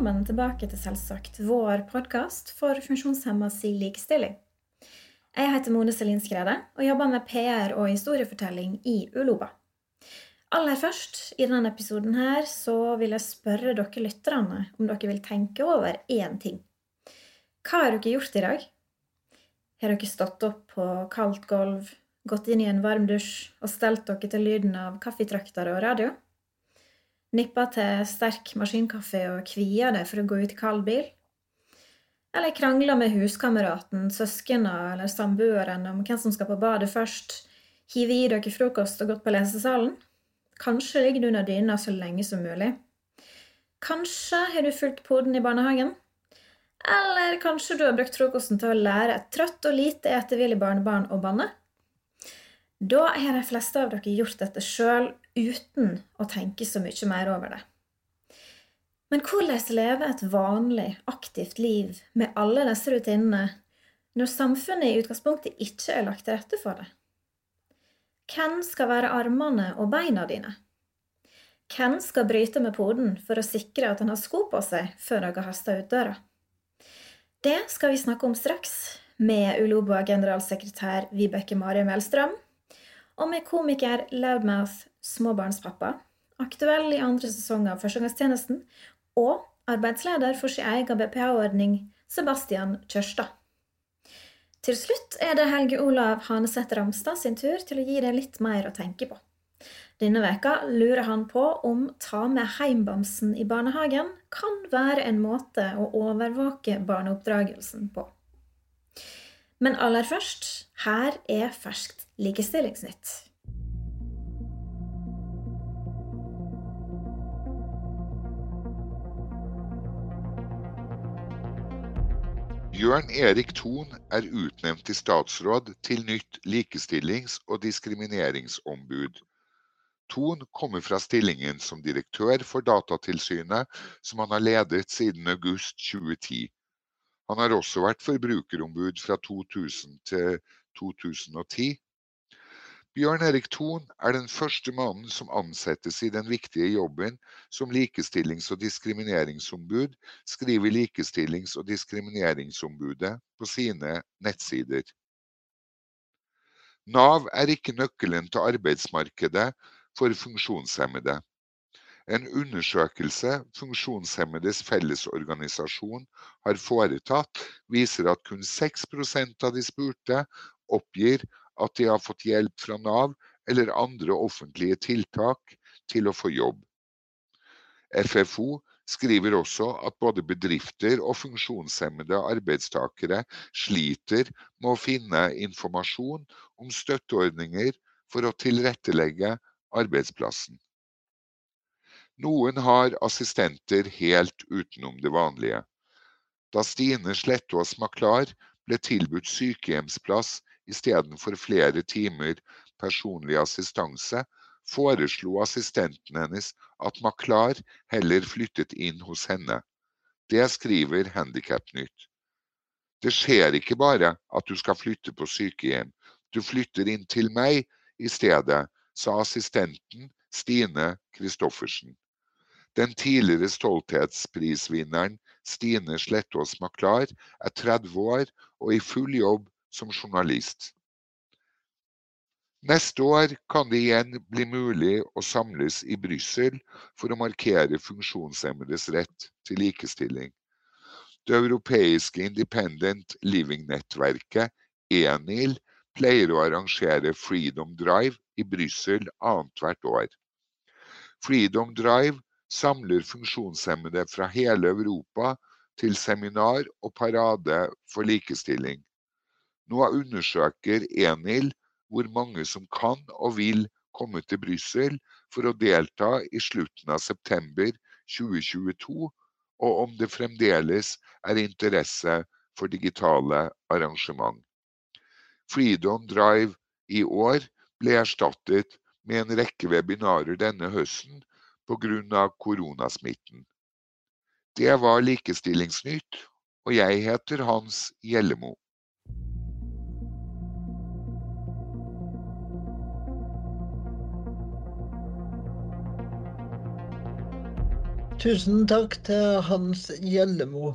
velkommen tilbake til Selvsagt, vår podkast for funksjonshemma likestilling. Jeg heter Mone Selin Skrede og jobber med PR og historiefortelling i Uloba. Aller først, i denne episoden her, så vil jeg spørre dere lytterne om dere vil tenke over én ting. Hva har dere gjort i dag? Har dere stått opp på kaldt gulv, gått inn i en varm dusj og stelt dere til lyden av kaffetraktere og radio? Nippa til sterk maskinkaffe og kvia deg for å gå ut i kald bil? Eller krangla med huskameraten, søskena eller samboeren om hvem som skal på badet først, hive i dere frokost og gått på lesesalen? Kanskje ligger du under dyna så lenge som mulig? Kanskje har du fulgt poden i barnehagen? Eller kanskje du har brukt frokosten til å lære et trøtt og lite etevillig barnebarn å banne? Da har de fleste av dere gjort dette sjøl uten å tenke så mye mer over det. Men hvordan leve et vanlig, aktivt liv med alle disse rutinene når samfunnet i utgangspunktet ikke er lagt til rette for det? Hvem skal være armene og beina dine? Hvem skal bryte med poden for å sikre at han har sko på seg før dere haster ut døra? Det skal vi snakke om straks, med Uloba generalsekretær Vibeke Marie Melstrøm og med komiker Loudmouth småbarnspappa, aktuell i andre sesong av Førstegangstjenesten, og arbeidsleder for sin egen BPA-ordning, Sebastian Kjørstad. Til slutt er det Helge Olav Haneseth Ramstad sin tur til å gi deg litt mer å tenke på. Denne veka lurer han på om ta med heimbamsen i barnehagen kan være en måte å overvåke barneoppdragelsen på. Men aller først, her er ferskt likestillingsnytt. Bjørn Erik Thon er utnevnt til statsråd til nytt likestillings- og diskrimineringsombud. Thon kommer fra stillingen som direktør for Datatilsynet, som han har ledet siden august 2010. Han har også vært forbrukerombud fra 2000 til 2010. Bjørn Erik Thon er den første mannen som ansettes i den viktige jobben som likestillings- og diskrimineringsombud, skriver Likestillings- og diskrimineringsombudet på sine nettsider. Nav er ikke nøkkelen til arbeidsmarkedet for funksjonshemmede. En undersøkelse Funksjonshemmedes Fellesorganisasjon har foretatt, viser at kun 6 av de spurte oppgir at de har fått hjelp fra Nav eller andre offentlige tiltak til å få jobb. FFO skriver også at både bedrifter og funksjonshemmede arbeidstakere sliter med å finne informasjon om støtteordninger for å tilrettelegge arbeidsplassen. Noen har assistenter helt utenom det vanlige. Da Stine Slettås Maklar ble tilbudt sykehjemsplass istedenfor flere timer personlig assistanse, foreslo assistenten hennes at Maklar heller flyttet inn hos henne. Det skriver Handikapnytt. Det skjer ikke bare at du skal flytte på sykehjem, du flytter inn til meg i stedet, sa assistenten Stine Christoffersen. Den tidligere stolthetsprisvinneren Stine Slettås Maklar er 30 år og i full jobb som journalist. Neste år kan det igjen bli mulig å samles i Brussel for å markere funksjonshemmedes rett til likestilling. Det europeiske Independent Living-nettverket, ENIL, pleier å arrangere Freedom Drive i Brussel annethvert år. Freedom Drive samler funksjonshemmede fra hele Europa til seminar og parade for likestilling. Nå undersøker Enil hvor mange som kan og vil komme til Brussel for å delta i slutten av september 2022, og om det fremdeles er interesse for digitale arrangement. Freedom Drive i år ble erstattet med en rekke webinarer denne høsten pga. koronasmitten. Det var Likestillingsnytt, og jeg heter Hans Gjellemo. Tusen takk til Hans Gjellemo.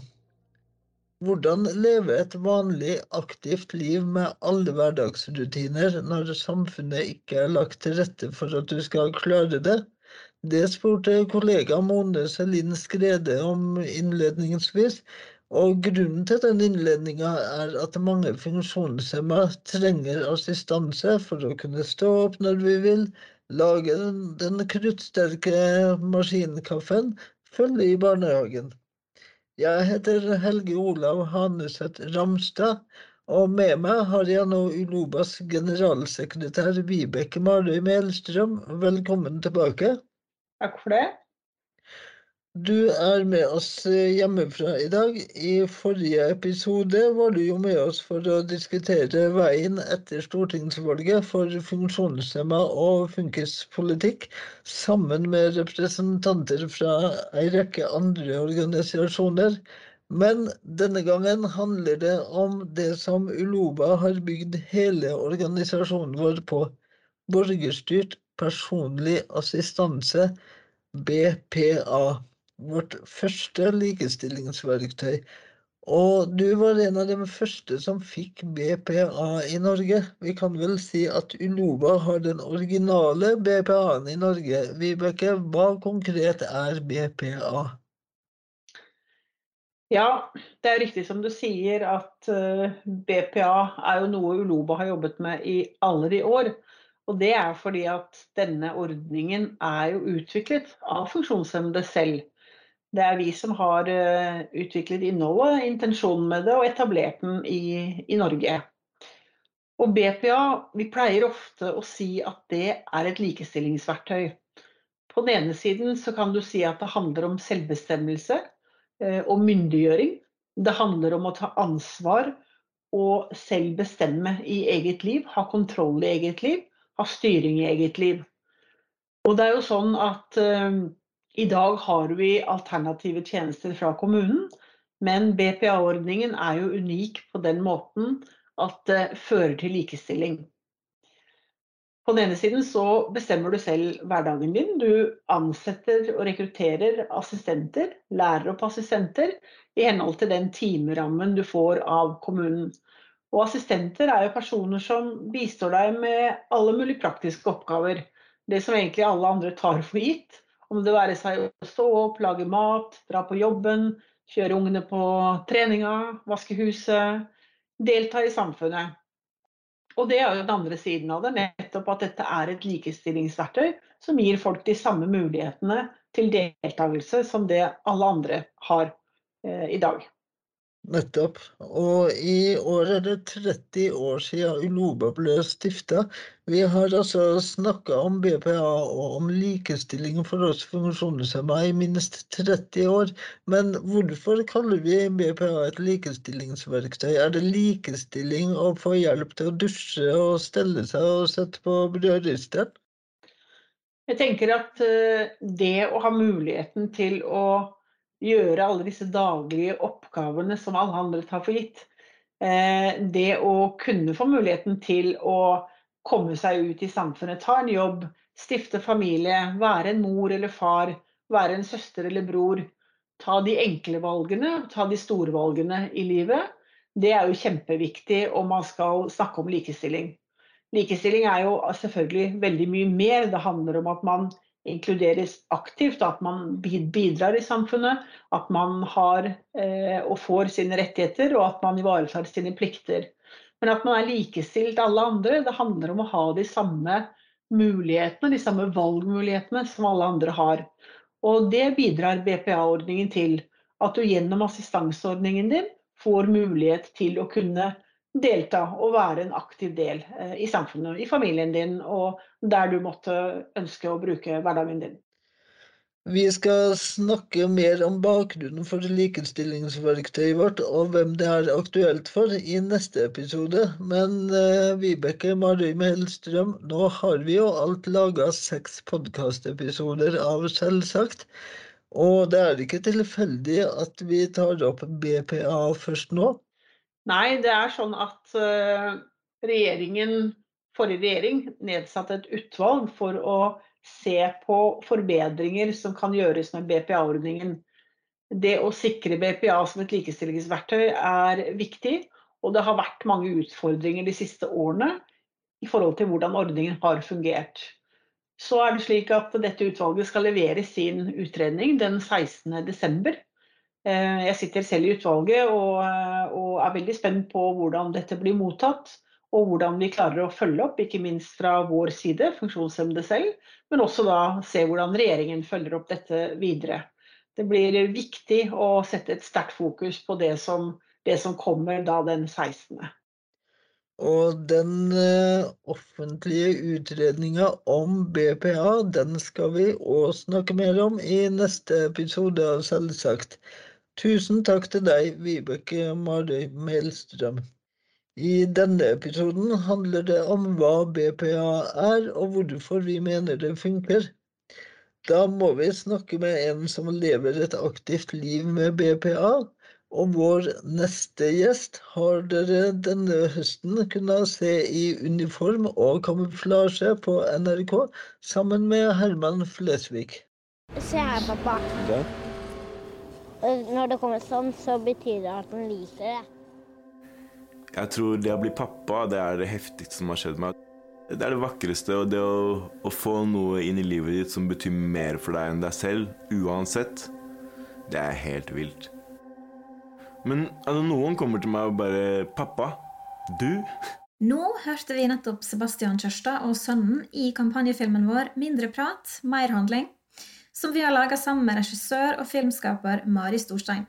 Hvordan leve et vanlig, aktivt liv med alle hverdagsrutiner når samfunnet ikke er lagt til rette for at du skal klare det? Det spurte kollega Mone Selin Skrede om innledningsvis, og grunnen til den innledninga er at mange funksjonshemma trenger assistanse for å kunne stå opp når vi vil, lage den, den kruttsterke maskinkaffen, følge i barnehagen. Jeg heter Helge Olav Haneset Ramstad, og med meg har jeg nå Ulobas generalsekretær Vibeke Marøy Melstrøm. Velkommen tilbake. Takk for det. Du er med oss eh, hjemmefra i dag. I forrige episode var du jo med oss for å diskutere veien etter stortingsvalget for funksjonshemma og funkispolitikk, sammen med representanter fra ei rekke andre organisasjoner. Men denne gangen handler det om det som Uloba har bygd hele organisasjonen vår på. Borgerstyrt personlig assistanse, BPA vårt første likestillingsverktøy. Og du var en av de første som fikk BPA i Norge. Vi kan vel si at Unova har den originale BPA-en i Norge. Vibeke, hva konkret er BPA? Ja, det er riktig som du sier at eh, BPA er jo noe Uloba har jobbet med i alle de år. Og det er fordi at denne ordningen er jo utviklet av funksjonshemmede selv. Det er vi som har eh, utviklet innholdet, intensjonen med det og etablert den i, i Norge. Og BPA, vi pleier ofte å si at det er et likestillingsverktøy. På den ene siden så kan du si at det handler om selvbestemmelse eh, og myndiggjøring. Det handler om å ta ansvar og selv bestemme i eget liv, ha kontroll i eget liv, ha styring i eget liv. Og det er jo sånn at eh, i dag har vi alternative tjenester fra kommunen, men BPA-ordningen er jo unik på den måten at det fører til likestilling. På den ene siden så bestemmer du selv hverdagen din. Du ansetter og rekrutterer assistenter, lærer opp assistenter, i henhold til den timerammen du får av kommunen. Og assistenter er jo personer som bistår deg med alle mulige praktiske oppgaver. Det som egentlig alle andre tar for gitt. Om det være seg å stå opp, lage mat, dra på jobben, kjøre ungene på treninga, vaske huset, delta i samfunnet. Og det er jo den andre siden av det, nettopp at dette er et likestillingsverktøy som gir folk de samme mulighetene til deltakelse som det alle andre har eh, i dag. Nettopp. Og i år er det 30 år siden Uloba ble stifta. Vi har altså snakka om BPA og om likestilling for oss funksjonshemma i minst 30 år. Men hvorfor kaller vi BPA et likestillingsverktøy? Er det likestilling å få hjelp til å dusje og stelle seg og sette på brødristeren? Jeg tenker at eh, det å ha muligheten til å gjøre alle disse daglige oppgavene som alle andre tar for gitt. Eh, det å kunne få muligheten til å komme seg ut i samfunnet, ta en jobb, stifte familie, være en mor eller far, være en søster eller bror. Ta de enkle valgene, ta de store valgene i livet. Det er jo kjempeviktig om man skal snakke om likestilling. Likestilling er jo selvfølgelig veldig mye mer. Det handler om at man inkluderes aktivt, at man bidrar i samfunnet, at man har eh, og får sine rettigheter, og at man ivaretar sine plikter. Men at man er likestilt alle andre, det handler om å ha de samme mulighetene, de samme valgmulighetene som alle andre har. Og det bidrar BPA-ordningen til. At du gjennom assistanseordningen din får mulighet til å kunne delta og være en aktiv del eh, i samfunnet, i familien din og der du måtte ønske å bruke hverdagen din. Vi skal snakke mer om bakgrunnen for likestillingsverktøyet vårt og hvem det er aktuelt for i neste episode. Men uh, Vibeke Marøy Hellstrøm, nå har vi jo alt laga seks podkastepisoder av Selvsagt. Og det er ikke tilfeldig at vi tar opp BPA først nå. Nei, det er sånn at uh, regjeringen, forrige regjering, nedsatte et utvalg for å se på forbedringer som kan gjøres med BPA-ordningen. Det å sikre BPA som et likestillingsverktøy er viktig, og det har vært mange utfordringer de siste årene i forhold til hvordan ordningen har fungert. Så er det slik at dette utvalget skal levere sin utredning den 16.12. Eh, jeg sitter selv i utvalget og, og er veldig spent på hvordan dette blir mottatt og hvordan vi klarer å følge opp, ikke minst fra vår side, funksjonshemmede selv, men også da se hvordan regjeringen følger opp dette videre. Det blir viktig å sette et sterkt fokus på det som, det som kommer da den 16. Og den uh, offentlige utredninga om BPA, den skal vi òg snakke mer om i neste episode Selvsagt. Tusen takk til deg, Vibeke Marøy Melstrøm. I denne episoden handler det om hva BPA er, og hvorfor vi mener det funker. Da må vi snakke med en som lever et aktivt liv med BPA. Og vår neste gjest har dere denne høsten kunnet se i uniform og kamuflasje på NRK sammen med Herman Flesvig. Se her, pappa. Når det kommer sånn, så betyr det at han liker det. Jeg tror det å bli pappa, det er det heftigste som har skjedd meg. Det er det vakreste, og det å, å, få noe inn i livet ditt som betyr mer for deg enn deg selv, uansett, det er helt vilt. Men altså, noen kommer til meg og bare 'Pappa, du?' Nå hørte vi nettopp Sebastian Kjørstad og sønnen i kampanjefilmen vår 'Mindre prat, mer handling', som vi har laga sammen med regissør og filmskaper Mari Storstein.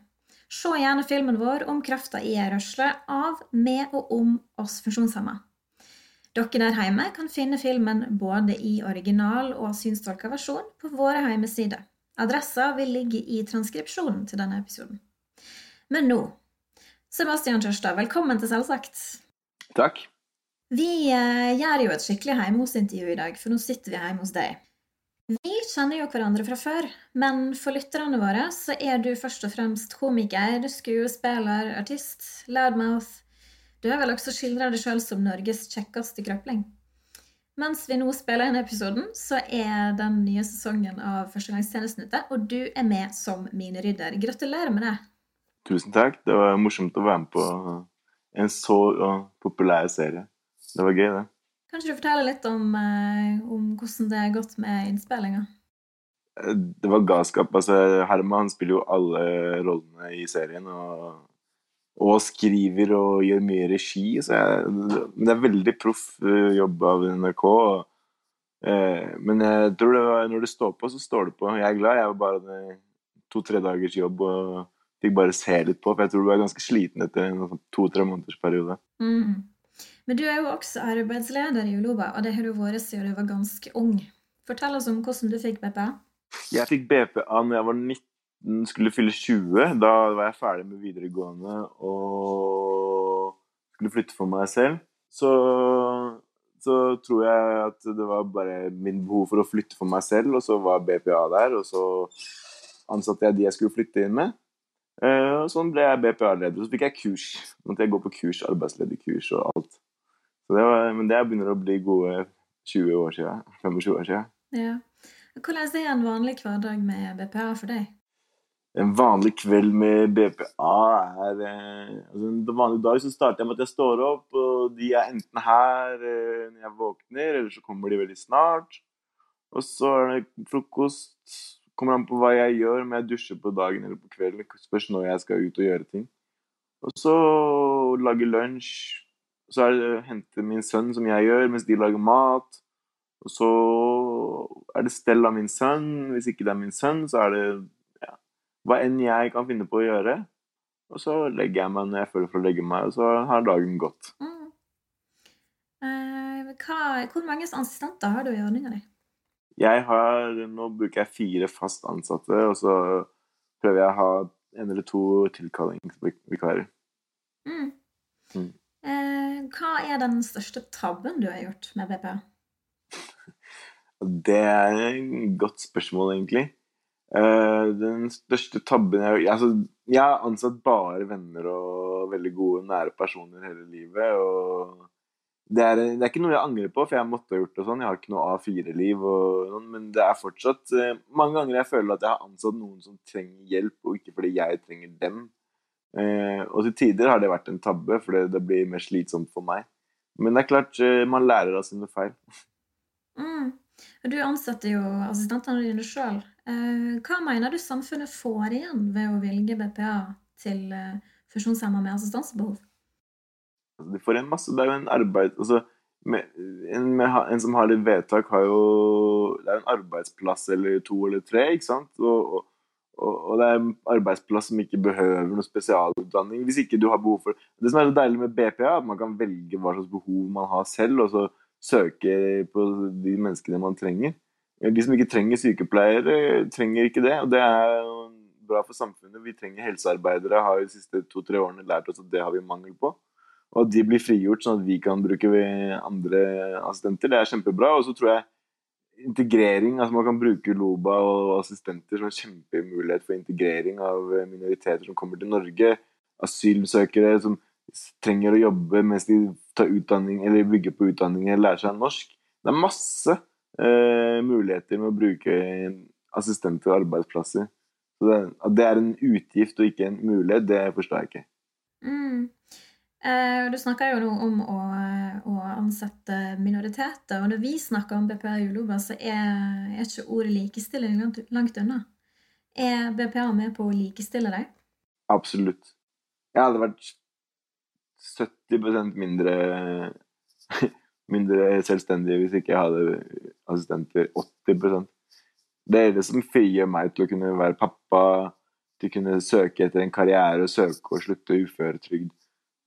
Se gjerne filmen vår om krafta i ei rørsle av, med og om oss funksjonshemma. Dere der hjemme kan finne filmen både i original og synstolka versjon på våre hjemmesider. Adressa vil ligge i transkripsjonen til denne episoden. Men nå Sebastian Kjørstad, velkommen til Selvsagt. Takk. Vi eh, gjør jo et skikkelig hjemme hos-intervju i dag, for nå sitter vi hjemme hos deg. Vi kjenner jo hverandre fra før, men for lytterne våre så er du først og fremst komiker, skuespiller, artist, loudmouth. Du har vel også skildra deg sjøl som Norges kjekkeste krøpling. Mens vi nå spiller inn episoden, så er den nye sesongen av Førstegangstjenesten ute, og du er med som minerydder. Gratulerer med det. Tusen takk. Det var morsomt å være med på en så populær serie. Det var gøy, det. Kan ikke du fortelle litt om, eh, om hvordan det har gått med innspillinga? Det var galskap. Altså, Herman spiller jo alle rollene i serien. Og, og skriver og gjør mye regi. Så jeg, det er veldig proff eh, jobb av NRK. Eh, men jeg tror det var, når det står på, så står det på. Jeg er glad. Jeg var bare to-tre dagers jobb og fikk bare se litt på. For jeg tror du er ganske sliten etter en to-tre måneders periode. Mm. Men du er jo også arbeidsleder i Uloba, og det har du vært siden du var ganske ung. Fortell oss om hvordan du fikk BPA. Jeg fikk BPA når jeg var 19, skulle fylle 20. Da var jeg ferdig med videregående og skulle flytte for meg selv. Så, så tror jeg at det var bare min behov for å flytte for meg selv, og så var BPA der, og så ansatte jeg de jeg skulle flytte inn med. Uh, sånn ble jeg BPA-leder. Så fikk jeg kurs. Måtte jeg gå på kurs, arbeidslederkurs og alt. Det var, men det begynner å bli gode 20 år siden. 25 år siden. Ja. Hvordan er en vanlig hverdag med BPA for deg? En vanlig kveld med BPA er eh, altså En vanlig dag så starter jeg med at jeg står opp, og de er enten her eh, når jeg våkner, eller så kommer de veldig snart. Og så er det frokost. Kommer an på hva jeg gjør, om jeg dusjer på dagen eller på kvelden. Spørs når jeg skal ut og gjøre ting. Og så lage lunsj, så er det å hente min sønn, som jeg gjør, mens de lager mat. Og så er det stell av min sønn. Hvis ikke det er min sønn, så er det ja, hva enn jeg kan finne på å gjøre. Og så legger jeg meg når jeg føler for å legge meg, og så har dagen gått. Mm. Eh, hva, hvor mange assistenter har du i ordninga di? Jeg har, Nå bruker jeg fire fast ansatte, og så prøver jeg å ha en eller to tilkallingsvikarer. Mm. Mm. Eh, hva er den største tabben du har gjort med BPA? Det er et godt spørsmål, egentlig. Eh, den største tabben jeg har altså, Jeg har ansatt bare venner og veldig gode, nære personer hele livet. Og det er, det er ikke noe jeg angrer på, for jeg måtte ha gjort det sånn. Jeg har ikke noe A4-liv, sånn, men det er fortsatt eh, Mange ganger jeg føler at jeg har ansatt noen som trenger hjelp, og ikke fordi jeg trenger dem. Eh, og til tider har det vært en tabbe, for det blir mer slitsomt for meg. Men det er klart, eh, man lærer av sine feil. Mm. Du ansetter jo assistentene dine sjøl. Eh, hva mener du samfunnet får igjen ved å velge BPA til funksjonshemma med assistansebehov? De får en masse, Det er jo en arbeid altså, med, en, med, en, som har litt vedtak, har jo Det er en arbeidsplass eller to eller tre, ikke sant? Og, og, og, det er en arbeidsplass som ikke behøver noe spesialutdanning hvis ikke du har behov for Det som er så deilig med BPA, er at man kan velge hva slags behov man har selv, og så søke på de menneskene man trenger. De som ikke trenger sykepleiere, trenger ikke det. Og det er bra for samfunnet. Vi trenger helsearbeidere, har de siste to-tre årene lært oss at det har vi mangel på. Og at de blir frigjort, sånn at vi kan bruke andre assistenter. Det er kjempebra. Og så tror jeg integrering, altså man kan bruke LOBA og assistenter som en kjempemulighet for integrering av minoriteter som kommer til Norge. Asylsøkere som trenger å jobbe mens de tar utdanning eller bygger på utdanning eller lærer seg norsk. Det er masse eh, muligheter med å bruke assistenter og arbeidsplasser. Så det, at det er en utgift og ikke en mulighet, det forstår jeg ikke. Mm. Eh, du snakker jo nå om å, å, ansette minoriteter. Og når vi snakker om BPA i Uloba, så er, er ikke ordet likestilling langt, langt, unna. Er BPA med på å likestille deg? Absolutt. Jeg hadde vært 70% mindre, mindre selvstendig hvis ikke jeg hadde assistenter. 80% Det er det som frigjør meg til å kunne være pappa, til å kunne søke etter en karriere søke og slutte uføretrygd.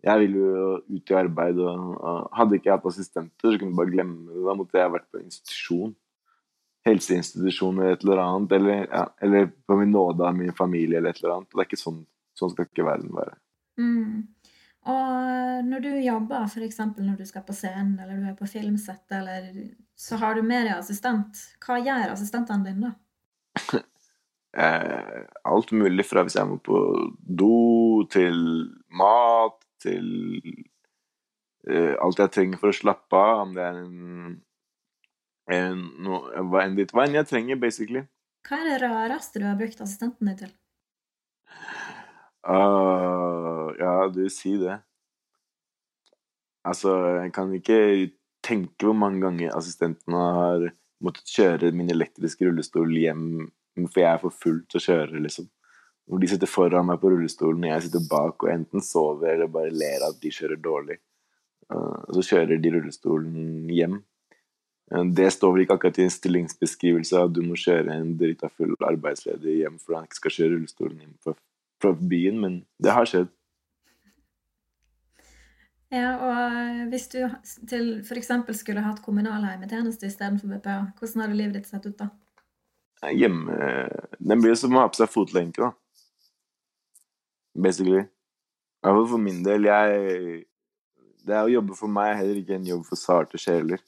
Jeg ville jo ut i arbeid, og, og hadde ikke jeg hatt assistenter, så kunne jeg bare glemme det. Da måtte jeg vært på institusjon. Helseinstitusjon eller et eller annet. Eller, ja, eller på min nåde av min familie eller et eller annet. Og det er ikke sånn, sånn skal ikke verden være. Mm. Og når du jobber, f.eks. når du skal på scenen eller du er på filmsett, eller så har du med deg assistent, hva gjør assistentene dine da? eh, alt mulig fra hvis jeg må på do, til mat, til uh, alt jeg trenger for å slappe av. Om det er en, en no, hva enn hva enn jeg trenger, basically. Hva er det rareste du har brukt assistenten din til? Uh, ja, du sier det. Altså, jeg kan ikke tenke hvor mange ganger assistenten har måttet kjøre min elektriske rullestol hjem for jeg er for full til å kjøre, liksom. Hvor de sitter foran meg på rullestolen, og jeg sitter bak og enten sover eller bare ler at de kjører dårlig. Uh, og så kjører de rullestolen hjem. Uh, det står vel ikke akkurat i en stillingsbeskrivelse at du må kjøre en drita full arbeidsledig hjem for han ikke skal kjøre rullestolen inn fra byen, men det har skjedd. Ja, og hvis du til f.eks. skulle hatt kommunal hjemmetjeneste istedenfor BPA, hvordan hadde livet ditt sett ut da? Hjemme Den blir som å ha på seg fotlenke, da. Basically. I hvert fall for min del. Jeg Det å jobbe for meg er heller ikke en jobb for sarte sjeler.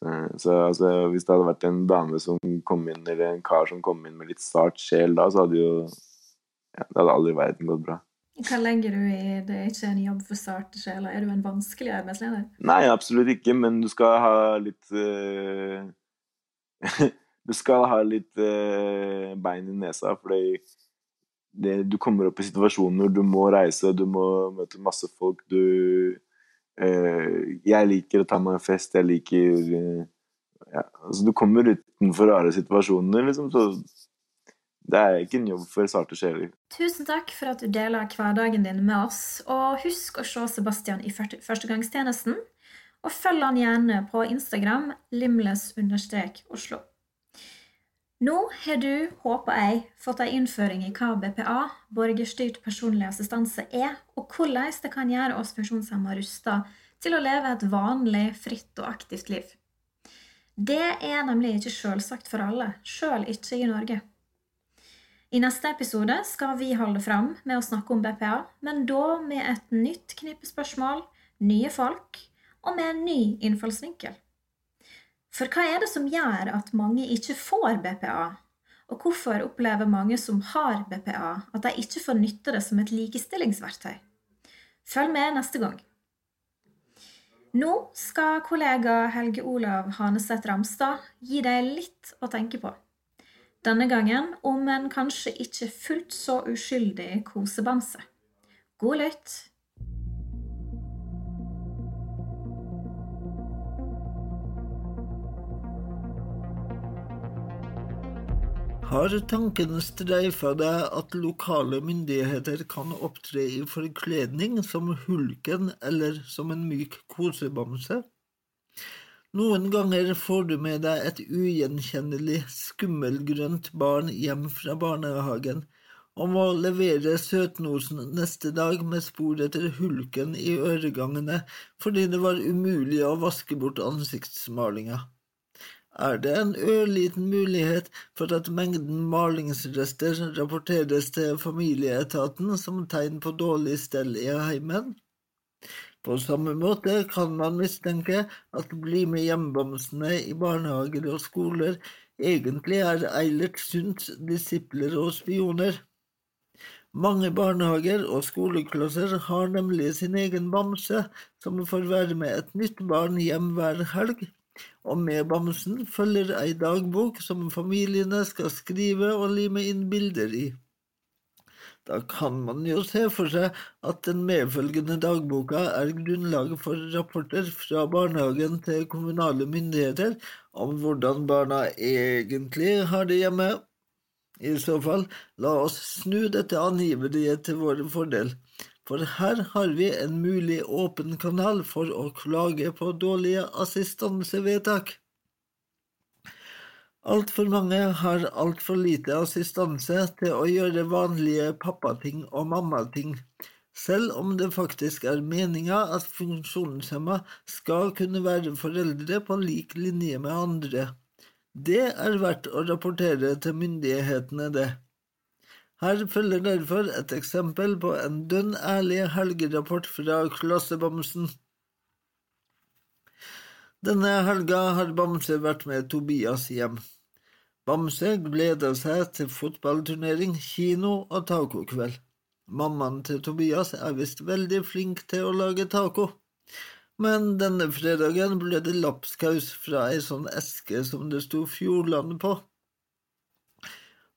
Så, så altså, hvis det hadde vært en dame som kom inn, eller en kar som kom inn med litt sart sjel da, så hadde jo ja, det hadde aldri verden gått bra. Hva legger du i 'det er ikke en jobb for sarte sjeler'? Er du en vanskelig arbeidsleder? Nei, absolutt ikke, men du skal ha litt uh... Du skal ha litt uh, bein i nesa, fordi det, du kommer opp i situasjoner du må reise, du må møte masse folk, du eh, Jeg liker å ta meg en fest, jeg liker ja, altså Du kommer utenfor rare situasjoner, liksom, så det er ikke en jobb for sarte sjeler. Tusen takk for at du deler hverdagen din med oss. Og husk å se Sebastian i førstegangstjenesten. Og følg han gjerne på Instagram limles-oslo. Nå har du, håper jeg, fått ei innføring i hva BPA, borgerstyrt personlig assistanse, er, og hvordan det kan gjøre oss funksjonshemma rusta til å leve et vanlig, fritt og aktivt liv. Det er nemlig ikke sjølsagt for alle, sjøl ikke i Norge. I neste episode skal vi holde fram med å snakke om BPA, men da med et nytt knippe spørsmål, nye folk og med en ny innfallsvinkel. For hva er det som gjør at mange ikke får BPA? Og hvorfor opplever mange som har BPA, at de ikke får nytte det som et likestillingsverktøy? Følg med neste gang. Nå skal kollega Helge Olav Haneseth Ramstad gi deg litt å tenke på. Denne gangen om en kanskje ikke fullt så uskyldig kosebamse. God lytt! Har tanken streifa deg at lokale myndigheter kan opptre i forkledning som hulken eller som en myk kosebamse? Noen ganger får du med deg et ugjenkjennelig, skummelgrønt barn hjem fra barnehagen og må levere søtnosen neste dag med spor etter hulken i øregangene fordi det var umulig å vaske bort ansiktsmalinga er det en ørliten mulighet for at mengden malingsrester rapporteres til familieetaten som tegn på dårlig stell i heimen. På samme måte kan man mistenke at Bli med hjem-bamsene i barnehager og skoler egentlig er Eilert Sunds disipler og spioner. Mange barnehager og skoleklasser har nemlig sin egen bamse, som får være med et nytt barn hjem hver helg og med bamsen følger ei dagbok som familiene skal skrive og lime inn bilder i. Da kan man jo se for seg at den medfølgende dagboka er grunnlaget for rapporter fra barnehagen til kommunale myndigheter om hvordan barna egentlig har det hjemme. I så fall, la oss snu dette angiveriet til vår fordel for her har vi en mulig åpen kanal for å klage på dårlige assistansevedtak. Altfor mange har altfor lite assistanse til å gjøre vanlige pappating og mammating, selv om det faktisk er meninga at funksjonshemma skal kunne være foreldre på lik linje med andre. Det er verdt å rapportere til myndighetene, det. Her følger derfor et eksempel på en dønn ærlig helgerapport fra Klassebamsen. Denne helga har Bamse vært med Tobias hjem. Bamse gleda seg til fotballturnering, kino og tacokveld. Mammaen til Tobias er visst veldig flink til å lage taco, men denne fredagen ble det lapskaus fra ei sånn eske som det sto Fjordland på.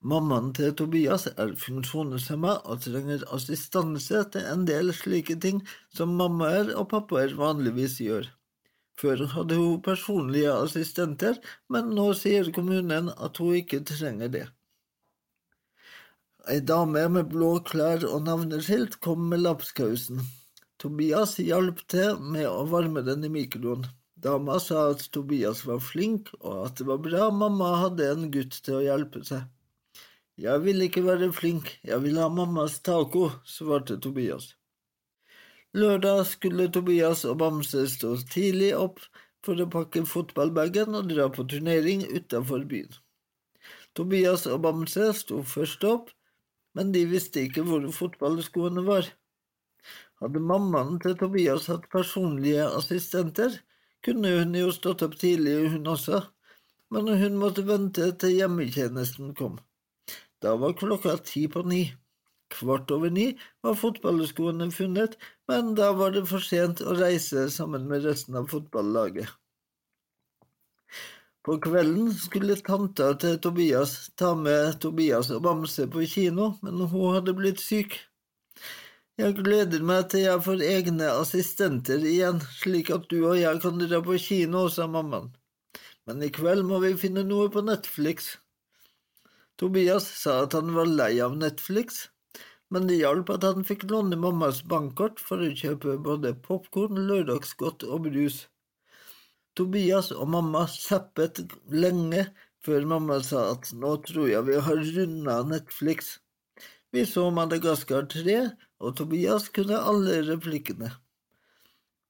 Mammaen til Tobias er funksjonshemma og trenger assistanse til en del slike ting som mammaer og pappaer vanligvis gjør. Før hadde hun personlige assistenter, men nå sier kommunen at hun ikke trenger det. Ei dame med blå klær og navneskilt kom med lapskausen. Tobias hjalp til med å varme den i mikroen. Dama sa at Tobias var flink, og at det var bra mamma hadde en gutt til å hjelpe seg. Jeg vil ikke være flink, jeg vil ha mammas taco, svarte Tobias. Lørdag skulle Tobias og Bamse stå tidlig opp for å pakke fotballbagen og dra på turnering utenfor byen. Tobias og Bamse sto først opp, men de visste ikke hvor fotballskoene var. Hadde mammaen til Tobias hatt personlige assistenter, kunne hun jo stått opp tidlig, hun også, men hun måtte vente til hjemmetjenesten kom. Da var klokka ti på ni. Kvart over ni var fotballskoene funnet, men da var det for sent å reise sammen med resten av fotballaget. På kvelden skulle tanta til Tobias ta med Tobias og Bamse på kino, men hun hadde blitt syk. Jeg gleder meg til jeg får egne assistenter igjen, slik at du og jeg kan dra på kino, sa mammaen. Men i kveld må vi finne noe på Netflix. Tobias sa at han var lei av Netflix, men det hjalp at han fikk låne mammas bankkort for å kjøpe både popkorn, lørdagsgodt og brus. Tobias og mamma zappet lenge før mamma sa at nå tror jeg vi har runda Netflix. Vi så Madagaskar 3, og Tobias kunne alle replikkene.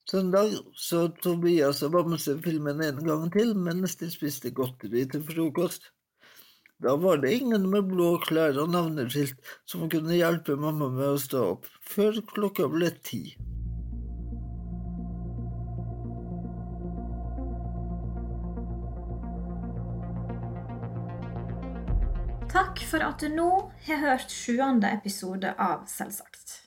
Søndag så Tobias og Bamse filmen en gang til mens de spiste godteri til frokost. Da var det ingen med blå klær og navneskilt som kunne hjelpe mamma med å stå opp, før klokka ble ti. Takk for at du nå har hørt sjuende episode av Selvsagt.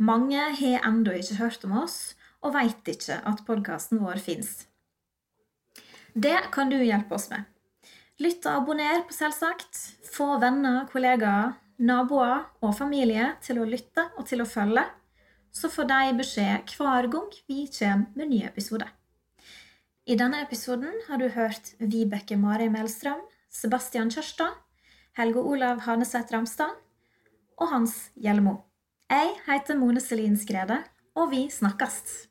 Mange har ennå ikke hørt om oss, og veit ikke at podkasten vår fins. Det kan du hjelpe oss med. Lytt og abonner på Selvsagt. Få venner, kollegaer, naboer og familie til å lytte og til å følge. Så får de beskjed hver gang vi kommer med nye episoder. I denne episoden har du hørt Vibeke Mari Melstrøm, Sebastian Kjørstad, Helge Olav Haneseth Ramstad og Hans Gjellemo. Jeg heter Mone Selin Skrede, og vi snakkes!